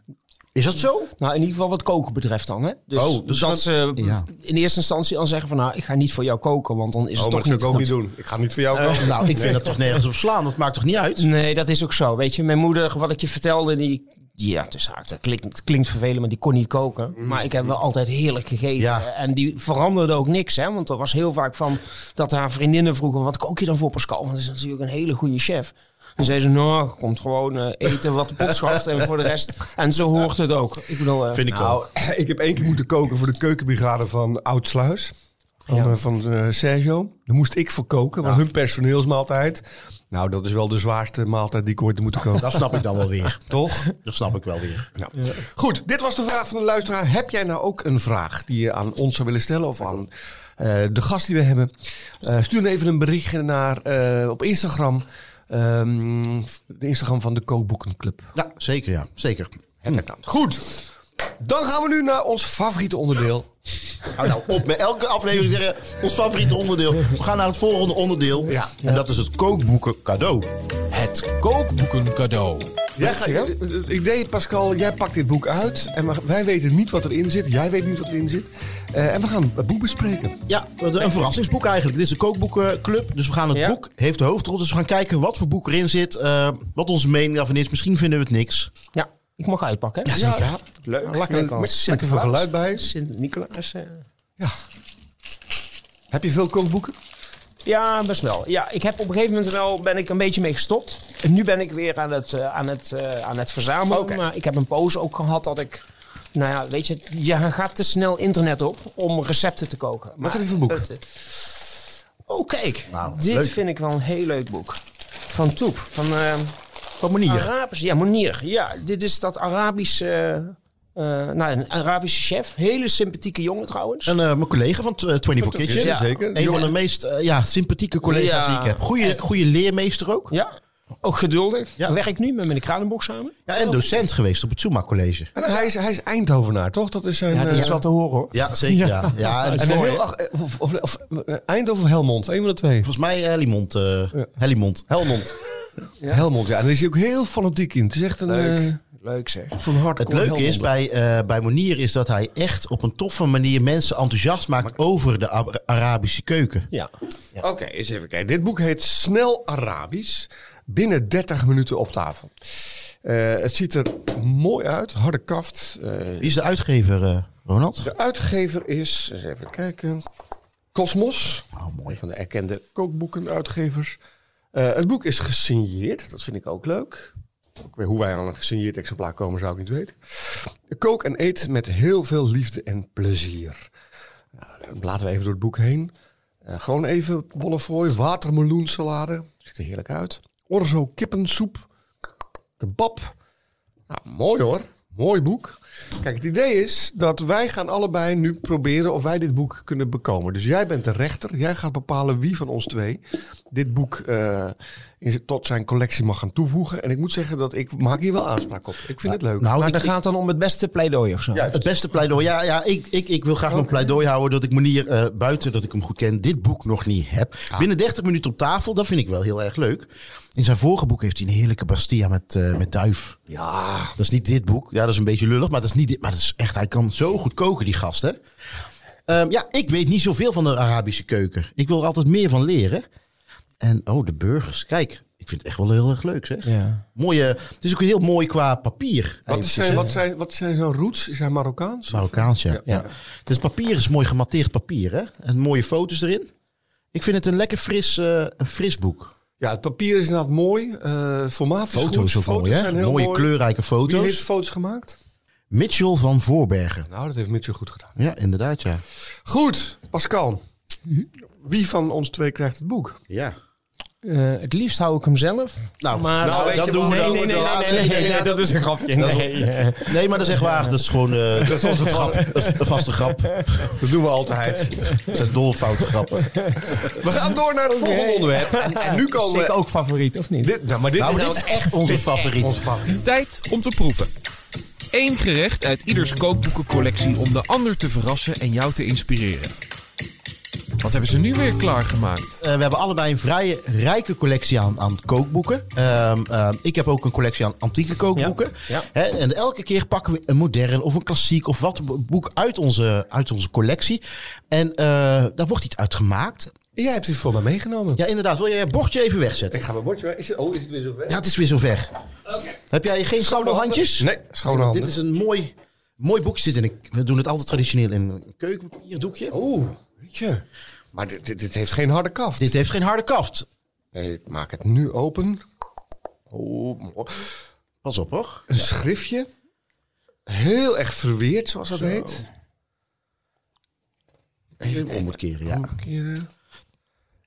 Is dat zo? Nou, in ieder geval wat koken betreft dan. Hè? Dus, Oh, dus dat dan- ze ja. in eerste instantie al zeggen van... nou, ik ga niet voor jou koken, want dan is Oh, het maar toch dat zou niet ik ook goed. niet doen. Ik ga niet voor jou koken. Nou, ik vind dat toch nergens op slaan. Dat maakt toch niet uit? Nee, dat is ook zo. Weet je, mijn moeder, wat ik je vertelde, die... Ja, tussen haakjes, dat klinkt, het klinkt vervelend, maar die kon niet koken. Maar ik heb wel altijd heerlijk gegeten. Ja. En die veranderde ook niks, hè. Want er was heel vaak van dat haar vriendinnen vroegen... wat kook je dan voor Pascal? Want dat is natuurlijk een hele goede chef. Dan zei ze, nou, komt gewoon eh, eten wat de pot schaft en voor de rest... En zo hoort het ook. Ik bedoel, eh, Vind ik Nou, ook. ik heb één keer moeten koken voor de keukenbrigade van Oudsluis. Van, eh, van eh, Sergio. Daar moest ik voor koken, want hun personeelsmaaltijd. Nou, dat is wel de zwaarste maaltijd die ik ooit heb moeten koken. Dat snap ik dan wel weer. Toch? Dat snap ik wel weer. Nou. Goed, dit was de vraag van de luisteraar. Heb jij nou ook een vraag die je aan ons zou willen stellen of aan eh, de gast die we hebben? Eh, stuur even een berichtje naar eh, op Instagram. Ehm, de Instagram van de Kookboekenclub. Ja, zeker ja. Zeker. Het account. Goed. Dan gaan we nu naar ons favoriete onderdeel. Hou nou op met elke aflevering zeggen ons favoriete onderdeel. We gaan naar het volgende onderdeel. Ja. En dat is het kookboeken cadeau. Het kookboeken cadeau. Jij gaat, het idee, Pascal, jij pakt dit boek uit. En wij weten niet wat erin zit. Jij weet niet wat erin zit. Eh, en we gaan het boek bespreken. Ja, een verrassingsboek eigenlijk. Dit is de kookboekenclub. Dus we gaan het Ja. boek, heeft de hoofdrol. Dus we gaan kijken wat voor boek erin zit. eh, wat onze mening daarvan is. Misschien vinden we het niks. ja, ik mag uitpakken. hè? Ja, Leuk. Lekker, met, met veel geluid bij. Sint-Nicolaas. eh. Ja. Heb je veel kookboeken? Ja, best wel. Ja, ik heb op een gegeven moment wel ben ik een beetje mee gestopt. En nu ben ik weer aan het, eh, aan het, eh, aan het verzamelen. Maar ik heb een pauze ook gehad dat ik... Nou ja, weet je, je gaat te snel internet op om recepten te koken. Maar heb je voor boek? het, oh, kijk. Nou, dit leuk. vind ik wel een heel leuk boek. Van Toep. Van Wat manier. Arabisch. Ja, Monier. Ja, dit is dat Arabische... eh, nou, een Arabische chef. Hele sympathieke jongen trouwens. En eh, mijn collega van eh, 24 Kitchen. Ja, zeker. Een van de meest eh, ja, sympathieke collega's Ja. die ik heb. Goeie, goeie leermeester ook. Ja, ook geduldig. Ja. Werkt nu met meneer Kranenboog samen. Ja, en docent geweest op het Zuma College. En hij is, hij is Eindhovenaar, toch? Dat is zijn... Ja, die is eh, wel te horen hoor. Ja, zeker. Ja. Ja. en en mooi, heel, eh, of, of, of, eh, Eindhoven of Helmond, een van de twee. Volgens mij Helmond. eh Helmond. Helmond. Helmond, ja. En daar is hij ook heel fanatiek in. Het is echt een... eh, Leuk zeg. Het leuke is bij, eh bij Monier is dat hij echt op een toffe manier mensen enthousiast maakt over de Ab- Arabische keuken. Ja. Oké, eens even kijken. Dit boek heet Snel Arabisch. Binnen 30 minuten op tafel. Eh, het ziet er mooi uit. Harde kaft. Eh, Wie is de uitgever, eh, Ronald? de uitgever is, eens even kijken, Cosmos. Oh, mooi. Van de erkende kookboekenuitgevers. Eh het boek is gesigneerd. Dat vind ik ook leuk. Ook weer hoe wij aan een gesigneerd exemplaar komen zou ik niet weten. Kook en eet met heel veel liefde en plezier. Nou, laten we even door het boek heen. Gewoon even Bonnefoy, watermeloensalade. Ziet er heerlijk uit. Orzo kippensoep. Kebab. Nou, mooi hoor. Mooi boek. Kijk, het idee is dat wij gaan allebei nu proberen of wij dit boek kunnen bekomen. Dus jij bent de rechter. Jij gaat bepalen wie van ons twee dit boek eh, in tot zijn collectie mag gaan toevoegen. En ik moet zeggen dat ik maak hier wel aanspraak op. Ik vind het leuk. Nou, Maar dan gaat het dan om het beste pleidooi of zo. Juist. het beste pleidooi. Ja, ja ik, ik, ik wil graag mijn pleidooi houden dat ik Monier eh, buiten dat ik hem goed ken, dit boek nog niet heb. Binnen 30 minuten op tafel, dat vind ik wel heel erg leuk. In zijn vorige boek heeft hij een heerlijke Bastia met, eh, met duif. Ja, Dat is niet dit boek. Ja, dat is een beetje lullig, maar is niet dit. Maar dat is echt, hij kan zo goed koken, die gast, hè? Ehm, ja, ik weet niet zoveel van de Arabische keuken. Ik wil er altijd meer van leren. En, oh, de burgers. Kijk, ik vind het echt wel heel erg leuk, zeg. Ja. Mooie, het is ook heel mooi qua papier. wat zijn, wat zijn, wat zijn zo'n roots? Is hij Marokkaans? Marokkaans, ja. Ja. Het is papier is mooi gematteerd papier, hè? En mooie foto's erin. Ik vind het een lekker fris, eh, een fris boek. Ja, het papier is inderdaad mooi. Eh formaat is Foto's goed. mooi, hè? zijn heel Mooie mooi. kleurrijke Wie heeft foto's. foto's gemaakt? Mitchell van Voorbergen. Nou, dat heeft Mitchell goed gedaan. Ja, inderdaad, ja. Goed, Pascal. Wie van ons twee krijgt het boek? Ja. Eh, het liefst hou ik hem zelf. Nou, Maar Nou, weet dat je doen we. Nee, nee, nee, nee, nee, nee, nee, dat is een grapje. Nee. Nee, maar dat is echt waar. Dat is gewoon eh, dat is onze grap. Een vaste grap. Dat doen we altijd. Dat zijn dolle foute grappen. We gaan door naar het volgende onderwerp. En, en nu komen we... ook favoriet, of niet? Dit, nou, maar dit Nou, is dit nou is echt onze favoriet. favoriet. Tijd om te proeven. Eén gerecht uit ieders kookboekencollectie om de ander te verrassen en jou te inspireren. Wat hebben ze nu weer klaargemaakt? Eh, we hebben allebei een vrij rijke collectie aan, aan kookboeken. Ehm, ehm, ik heb ook een collectie aan antieke kookboeken. Ja, Hè, en elke keer pakken we een modern of een klassiek of wat boek uit onze, uit onze collectie. En eh, daar wordt iets uit gemaakt. Jij hebt dit voor mij meegenomen. Ja, inderdaad. Wil jij je bordje even wegzetten? Ik ga mijn bordje weg. Is het, oh, is het weer zover? Ja, het is weer zover. Heb jij geen schone handjes? Nee, schone handen. Dit is een mooi, mooi boekje. Zit in een, we doen het altijd traditioneel in een keukenpapierdoekje. Oeh, weet je. Maar dit, dit, dit heeft geen harde kaft. Dit heeft geen harde kaft. Nee, ik maak het nu open. Oh. Pas op hoor. Een schriftje. Heel erg verweerd, zoals dat heet. Even omkeren, ja. Omkeren.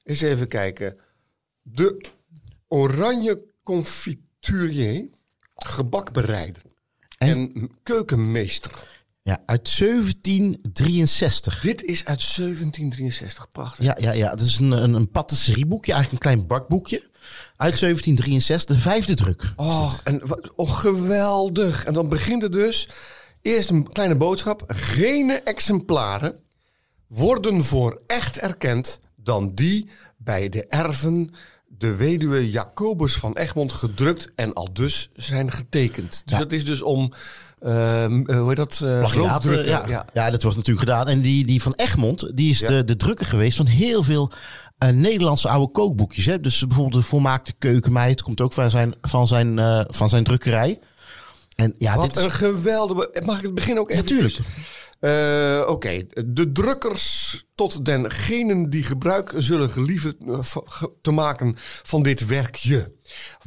Eens even kijken. De oranje confiturier, gebakbereider en, keukenmeester. Ja, uit 1763. Dit is uit 1763, prachtig. Ja, ja, ja. Het is een, een, een patisserieboekje, eigenlijk een klein bakboekje. Uit 1763, de vijfde druk. Oh, en oh, geweldig. En dan begint het dus. Eerst een kleine boodschap. Geen exemplaren worden voor echt erkend dan die bij de erven de weduwe Jacobus van Egmond gedrukt en al dus zijn getekend. Dus Ja. dat is dus om, ehm, eh, hoe heet dat? eh Plagiaat, roofdrukken. ja. Ja. Ja. dat wordt natuurlijk gedaan. En die, die van Egmond, die is Ja. de, de drukker geweest van heel veel eh, Nederlandse oude kookboekjes. Hè? Dus bijvoorbeeld de volmaakte keukenmeid komt ook van zijn, van zijn, eh, van zijn drukkerij. En ja, Wat dit een geweldige... Mag ik het begin ook even? Natuurlijk. Eh, Oké, de drukkers tot dengenen die gebruik zullen gelieven eh, te maken van dit werkje.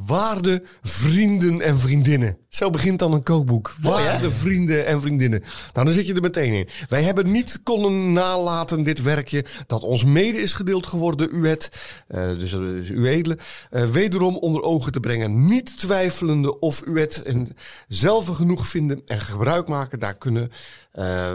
Waarde vrienden en vriendinnen. Zo begint dan een kookboek. Waarde vrienden en vriendinnen. Nou, dan zit je er meteen in. Wij hebben niet konnen nalaten dit werkje dat ons mede is gedeeld geworden, u het, eh, dus, eh, dus u edele, eh, wederom onder ogen te brengen. Niet twijfelende of u het en zelf genoeg vinden en gebruik maken daar kunnen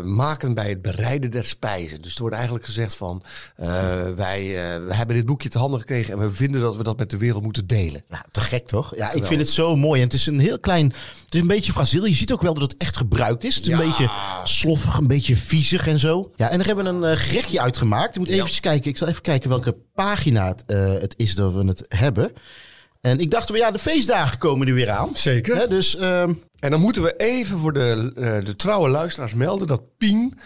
maken bij het bereiden der spijzen. Dus er wordt eigenlijk gezegd van eh, wij we hebben dit boekje te handen gekregen en we vinden dat we dat met de wereld moeten delen. Ja, te gek toch? Ja, ik vind het zo mooi. En het is een heel klein, het is een beetje fragiel. Je ziet ook wel dat het echt gebruikt is. Het is Ja. een beetje sloffig, een beetje viezig en zo. Ja, en daar hebben we een eh, gerechtje uitgemaakt. Ik moet even kijken. Ik zal even kijken welke pagina het, het is dat we het hebben. En ik dacht, ja, de feestdagen komen er weer aan. Zeker. Dus ehm, En dan moeten we even voor de, de trouwe luisteraars melden dat Pien,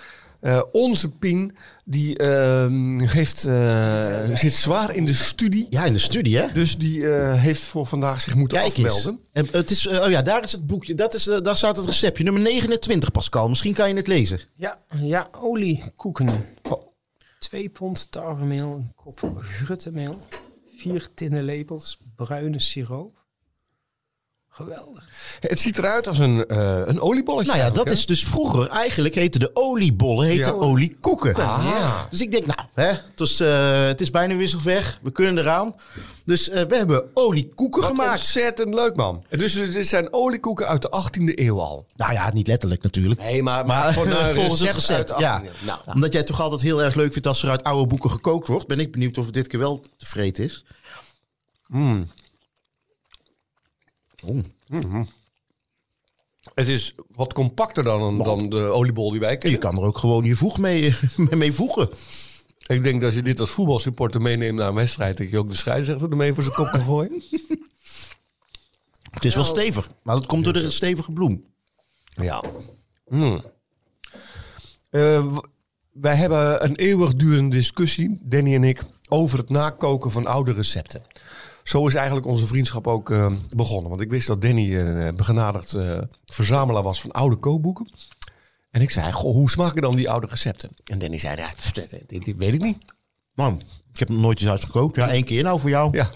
eh, onze Pien, die ehm, heeft, eh, zit zwaar in de studie. ja, in de studie, hè? Dus die eh, heeft voor vandaag zich moeten Kijk afmelden. En het is, oh ja, daar is het boekje. Dat is, daar staat het receptje. Nummer 29, Pascal. Misschien kan je het lezen. Ja, ja oliekoeken. Twee pond tarwemeel, een kop gruttemeel, vier tinnen lepels bruine siroop. Geweldig. Het ziet eruit als een, eh, een oliebolletje. Nou ja, dat is dus vroeger eigenlijk heette de oliebollen heette Ja. oliekoeken. Ah. Dus ik denk, nou, hè, het, is, eh, het is bijna zover. We kunnen eraan. Dus eh, we hebben oliekoeken Wat gemaakt. ontzettend leuk, man. Dus dit zijn oliekoeken uit de 18e eeuw al. Nou ja, niet letterlijk natuurlijk. Nee, maar, volgens het recept ja. 18e eeuw. Nou, Omdat jij toch altijd heel erg leuk vindt als er uit oude boeken gekookt wordt. Ben ik benieuwd of het dit keer wel tevreden is. Het is wat compacter dan, een- dan de oliebol die wij Je kennen. kan er ook gewoon je voeg mee, mee voegen. Ik denk dat als je dit als voetbalsupporter meeneemt naar een wedstrijd... dat je ook de scheidsrechter ermee voor zijn kop kan gooien. Het is wel stevig, maar dat komt door de stevige bloem. Ja. Hmm. Eh, wij hebben een eeuwigdurende discussie, Danny en ik, over het nakoken van oude recepten. Zo is eigenlijk onze vriendschap ook eh, begonnen. Want ik wist dat Danny een begenadigd eh, verzamelaar was van oude kookboeken. En ik zei, goh, hoe smaken dan die oude recepten? En Danny zei, ja, dit, weet ik niet. Man, ik heb nog nooit eens uitgekookt. Ja, één keer nou voor jou. Ja.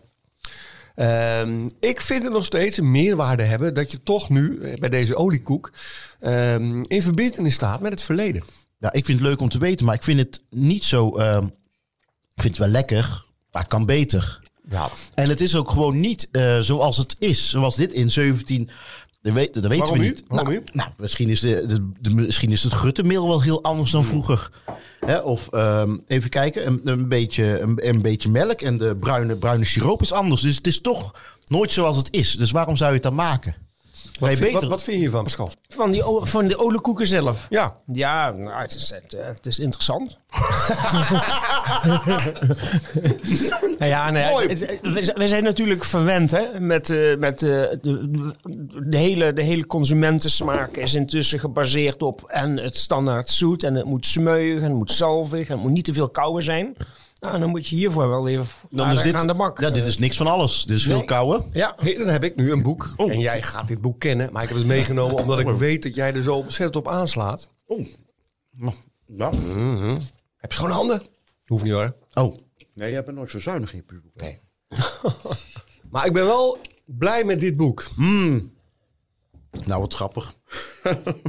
Ehm, ik vind het nog steeds een meerwaarde hebben dat je toch nu eh, bij deze oliekoek ehm, in verbinding staat met het verleden. Ja, ik vind het leuk om te weten, maar ik vind het niet zo... ehm, ik vind het wel lekker, maar het kan beter. Ja. En het is ook gewoon niet eh, zoals het is. Zoals dit in 17... Dat, weet, dat weten Waarom we niet? Waarom nou, nou, misschien, is de, de, de- misschien is het gruttemeel wel heel anders dan vroeger. Hè, of ehm, even kijken, een, een, beetje, een, een beetje melk en de bruine, bruine siroop is anders. Dus het is toch nooit zoals het is. Dus waarom zou je het dan maken? Wat, vind, beter- wat, wat vind je hiervan, Pascal? Van, die, van de oliekoeken zelf. Ja. Ja, nou, het, is, het, eh, het is interessant. nou ja, nou ja, Mooi. het- het- we, zijn- we zijn natuurlijk verwend hè, met, eh, met eh, de, de, de hele, de hele consumentensmaak is intussen gebaseerd op en het standaard zoet en het moet smeuig en het moet zalvig en het moet niet te veel kouwen zijn. Nou, dan moet je hiervoor wel even Dan is dit, aan de bak. Ja, dit is niks van alles. Dit is veel kouwen. Ja, Hey, dan heb ik nu een boek. En jij gaat dit boek kennen. Maar ik heb het meegenomen omdat ik weet dat jij er zo ontzettend op aanslaat. Oh. Nou, Ja. Heb je schone handen? Hoeft niet hoor. Oh. Nee, jij bent nooit zo zuinig in je puber. Nee. maar ik ben wel blij met dit boek. Nou, wat grappig.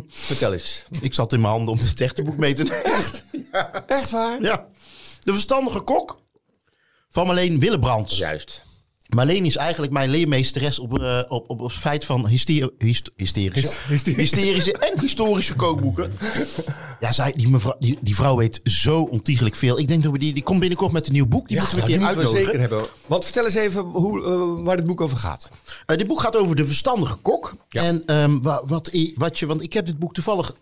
Vertel eens. Ik zat in mijn handen om het echte boek mee te nemen. Echt waar? Ja. De verstandige kok van Marleen Willebrands. Juist. Marleen is eigenlijk mijn leermeesteres op, eh, op, op, op het feit van hyster, hyst- hysterische, hysterische. hysterische en historische kookboeken. Ja, zij, die, mevrouw, die, die vrouw weet zo ontiegelijk veel. Ik denk dat we die, die komt binnenkort met een nieuw boek. Die Ja, moeten we een keer moeten we uitnodigen. zeker hebben. Want vertel eens even hoe, eh, waar dit boek over gaat. Eh, dit boek gaat over de verstandige kok. Ja. En ehm, wa- wat, wat je, want ik heb dit boek toevallig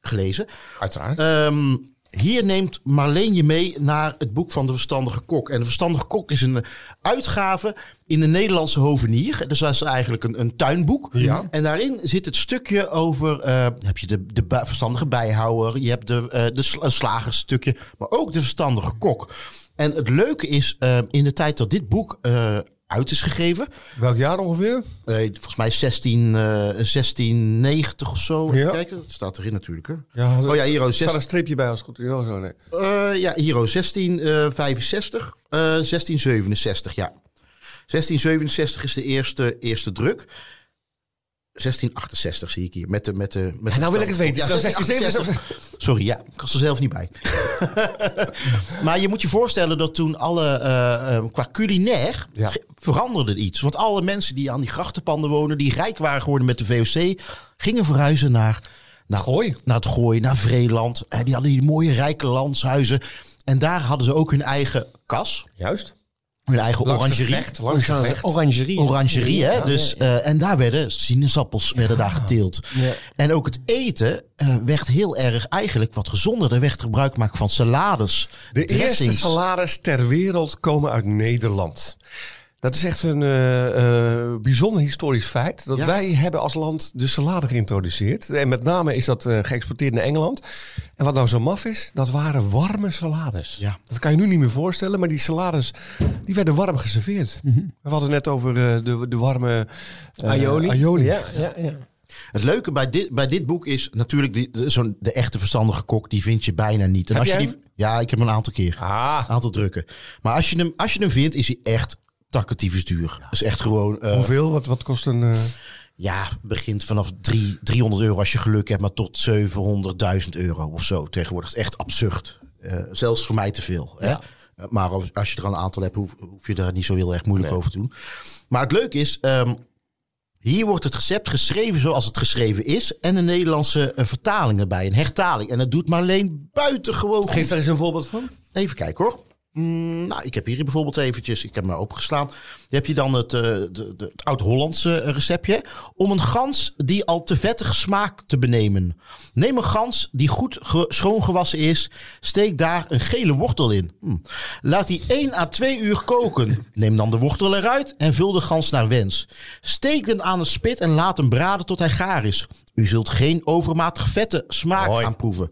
gelezen. Uiteraard. Ehm, hier neemt Marleen je mee naar het boek van de Verstandige Kok. En de Verstandige Kok is een uitgave in de Nederlandse hovenier. Dus dat is eigenlijk een, een tuinboek. Ja. En daarin zit het stukje over... eh, heb je de, de verstandige bijhouwer, je hebt de, eh de sla- slagerstukje... maar ook de Verstandige Kok. En het leuke is, eh, in de tijd dat dit boek uit is gegeven... Welk jaar ongeveer? Eh, volgens mij 16, eh 1690 of zo. Even Ja. kijken, dat staat erin natuurlijk. Hè? Ja, oh ja, hier Er 16, staat een streepje bij als het goed is. Oh, zo, nee. eh, ja, Hero 1665, eh 1667, ja. 1667 is de eerste, eerste druk. 1668 zie ik hier. Met de, met de, met nou wil ik het weten. Ja, Dat is 1668. Sorry, ja, ik was er zelf niet bij. maar je moet je voorstellen dat toen alle, eh, eh, qua culinair, Ja. veranderde iets. Want alle mensen die aan die grachtenpanden wonen, die rijk waren geworden met de VOC, gingen verhuizen naar, naar, Gooi. naar het Gooi, naar Vreeland. En die hadden die mooie rijke landshuizen. En daar hadden ze ook hun eigen kas, Juist. Hun eigen Langs orangerie. langs gevecht. orangerie. Orangerie, hè? Dus, eh, en daar werden sinaasappels werden daar geteeld. En ook het eten eh, werd heel erg eigenlijk wat gezonder. Er werd gebruik gemaakt van salades, De eerste salades ter wereld komen uit Nederland. Dat is echt een eh, eh, bijzonder historisch feit. Dat Ja. wij hebben als land de salade geïntroduceerd. En met name is dat eh, geëxporteerd naar Engeland. En wat nou zo maf is, dat waren warme salades. Ja. Dat kan je nu niet meer voorstellen, maar die salades die werden warm geserveerd. We hadden net over eh, de, de warme Aioli. aioli. Ja, ja, ja. Het leuke bij dit, bij dit boek is natuurlijk die, de, zo'n, de echte verstandige kok, die vind je bijna niet. En Heb als je die, ja, ik heb hem een aantal keer. Ah, Een aantal drukken. Maar als je hem, als je hem vindt, is hij echt takketiefs duur. Dat is echt gewoon... eh, hoeveel? Wat, wat kost een... eh, Ja, begint vanaf drie, 300 euro als je geluk hebt, maar tot 700.000 euro of zo tegenwoordig. Dat is echt absurd. Eh, zelfs voor mij te veel. Hè? Ja. Maar als, als je er een aantal hebt, hoef, hoef je daar niet zo heel erg moeilijk over te doen. Maar het leuke is, ehm, hier wordt het recept geschreven zoals het geschreven is. En een Nederlandse vertaling erbij, een hertaling. En dat doet Marleen buitengewoon goed. Geef daar eens een voorbeeld van. Even kijken hoor. Mm, nou, ik heb hier bijvoorbeeld eventjes, ik heb hem maar opgeslaan. Dan heb je dan het, eh, de, de- het oud-Hollandse receptje. Om een gans die al te vettige smaak te benemen. Neem een gans die goed ge- schoongewassen is. Steek daar een gele wortel in. Hm. Laat die 1 à 2 uur koken. Neem dan de wortel eruit en vul de gans naar wens. Steek den aan een spit en laat hem braden tot hij gaar is. U zult geen overmatig vette smaak Mooi. aan proeven.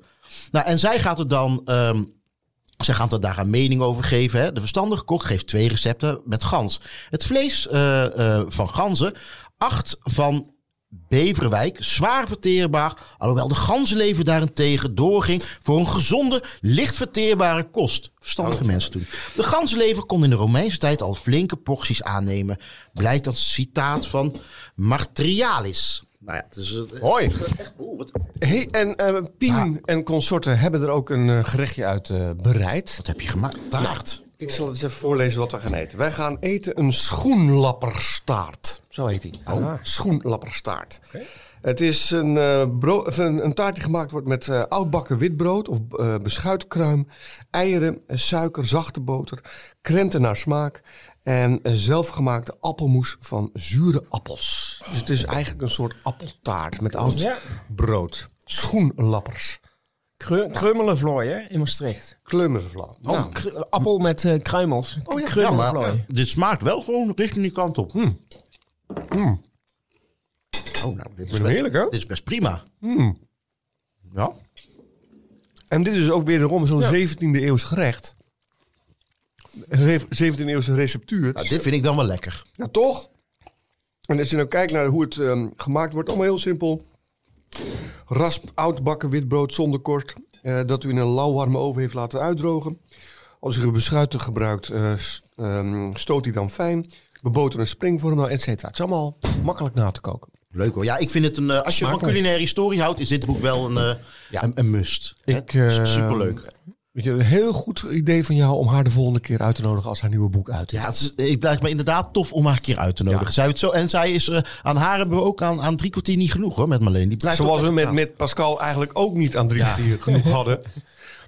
Nou, en zij gaat het dan... ehm, zij gaan er daar een mening over geven. Hè? De verstandige kok geeft twee recepten met gans. Het vlees eh, eh, van ganzen, acht van Beverwijk, zwaar verteerbaar. Alhoewel de ganzenlever daarentegen doorging voor een gezonde, licht verteerbare kost. Verstandige mensen toen. De ganzenlever kon in de Romeinse tijd al flinke porties aannemen. Blijkt een citaat van Martrialis. Nou ja, het is eh, Hoi. echt... wat, Hey, en eh, Pien en consorten hebben er ook een eh, gerechtje uit eh, bereid. wat heb je gemaakt? Taart. Ik zal eens even voorlezen wat we gaan eten. Wij gaan eten een schoenlapperstaart. Zo heet hij. Oh, schoenlapperstaart. Het is een, eh, een, een taart die gemaakt wordt met eh, oudbakken witbrood of eh beschuitkruim, eieren, suiker, zachte boter, krenten naar smaak en zelfgemaakte appelmoes van zure appels. Dus het is eigenlijk een soort appeltaart met oud brood. Schoenlappers. Kru- Krummelenvlooi, in Maastricht. Kleumervla. Nou, Kru- appel met eh, kruimels. Oh ja. Krummelenvlooi. Ja, dit smaakt wel gewoon richting die kant op. Hmm. Oh, nou, dit is, best, heerlijk, hè? dit is best prima. Ja. En dit is ook wederom zo'n 17e eeuws gerecht. Re- 17e eeuwse receptuur. Nou, dit vind ik dan wel lekker. Ja, toch? En als je nou kijkt naar hoe het ehm, gemaakt wordt, allemaal heel simpel. Rasp oud bakken witbrood zonder korst. eh, dat u in een lauwwarme oven heeft laten uitdrogen. Als u een beschuiter gebruikt, eh, ehm, stoot hij dan fijn. Beboter een springvorm, nou, et cetera. Het is allemaal makkelijk na te koken. Leuk hoor. Ja, ik vind het een. eh, als je van culinaire historie houdt, is dit boek wel een, eh, een, een must. Ik, Superleuk. Weet je, een heel goed idee van jou om haar de volgende keer uit te nodigen als haar nieuwe boek uit is. Ja, het is, ik lijkt me inderdaad tof om haar een keer uit te nodigen. Ja. Zij het zo, en zij is, eh, aan haar hebben we ook aan, aan drie kwartier niet genoeg hoor, met Marleen. Die blijft Zoals we met, met Pascal eigenlijk ook niet aan drie Ja. kwartier genoeg hadden.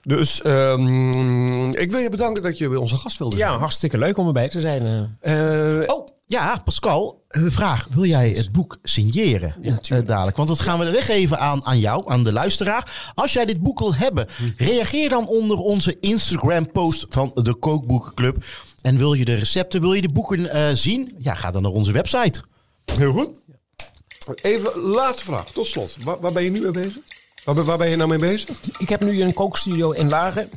Dus ehm, ik wil je bedanken dat je bij onze gast wilde zijn. Ja, hartstikke leuk om erbij te zijn. eh. Eh, Oh, ja, Pascal, een vraag. Wil jij het boek signeren eh, dadelijk? Want dat gaan we weggeven aan, aan jou, aan de luisteraar. Als jij dit boek wil hebben, reageer dan onder onze Instagram-post van de Kookboekenclub. En wil je de recepten, wil je de boeken eh, zien? Ja, ga dan naar onze website. heel goed. Even laatste vraag, tot slot. Waar, waar ben je nu mee bezig? Waar, ben- waar ben je nou mee bezig? Ik heb nu een kookstudio in Laren.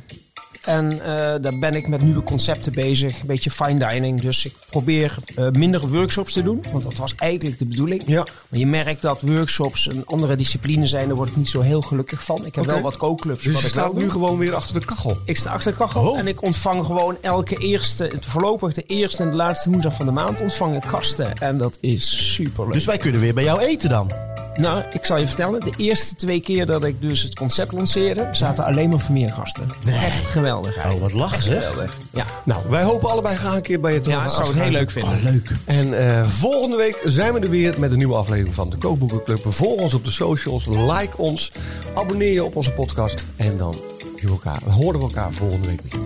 En eh, daar ben ik met nieuwe concepten bezig. Een beetje fine dining. Dus ik probeer eh, minder workshops te doen. Want dat was eigenlijk de bedoeling. Ja. Maar je merkt dat workshops een andere discipline zijn. Daar word ik niet zo heel gelukkig van. Ik heb wel wat kookclubs. Dus je staat nu doe. gewoon weer achter de kachel. Ik sta achter de kachel en ik ontvang gewoon elke eerste, voorlopig de eerste en de laatste woensdag van de maand ontvang ik gasten. En dat is super leuk. Dus wij kunnen weer bij jou eten dan. Nou, ik zal je vertellen, de eerste twee keer dat ik dus het concept lanceerde, zaten alleen maar Vermeergasten. Echt geweldig. Oh, wat lachen zeg. Geweldig. Ja, Nou, wij hopen allebei graag een keer bij je te ja zou het heel leuk vinden. leuk. En eh, volgende week zijn we er weer met een nieuwe aflevering van de Kookboekenclub. Volg ons op de socials, like ons, abonneer je op onze podcast. En dan zien we elkaar, horen we elkaar volgende week weer.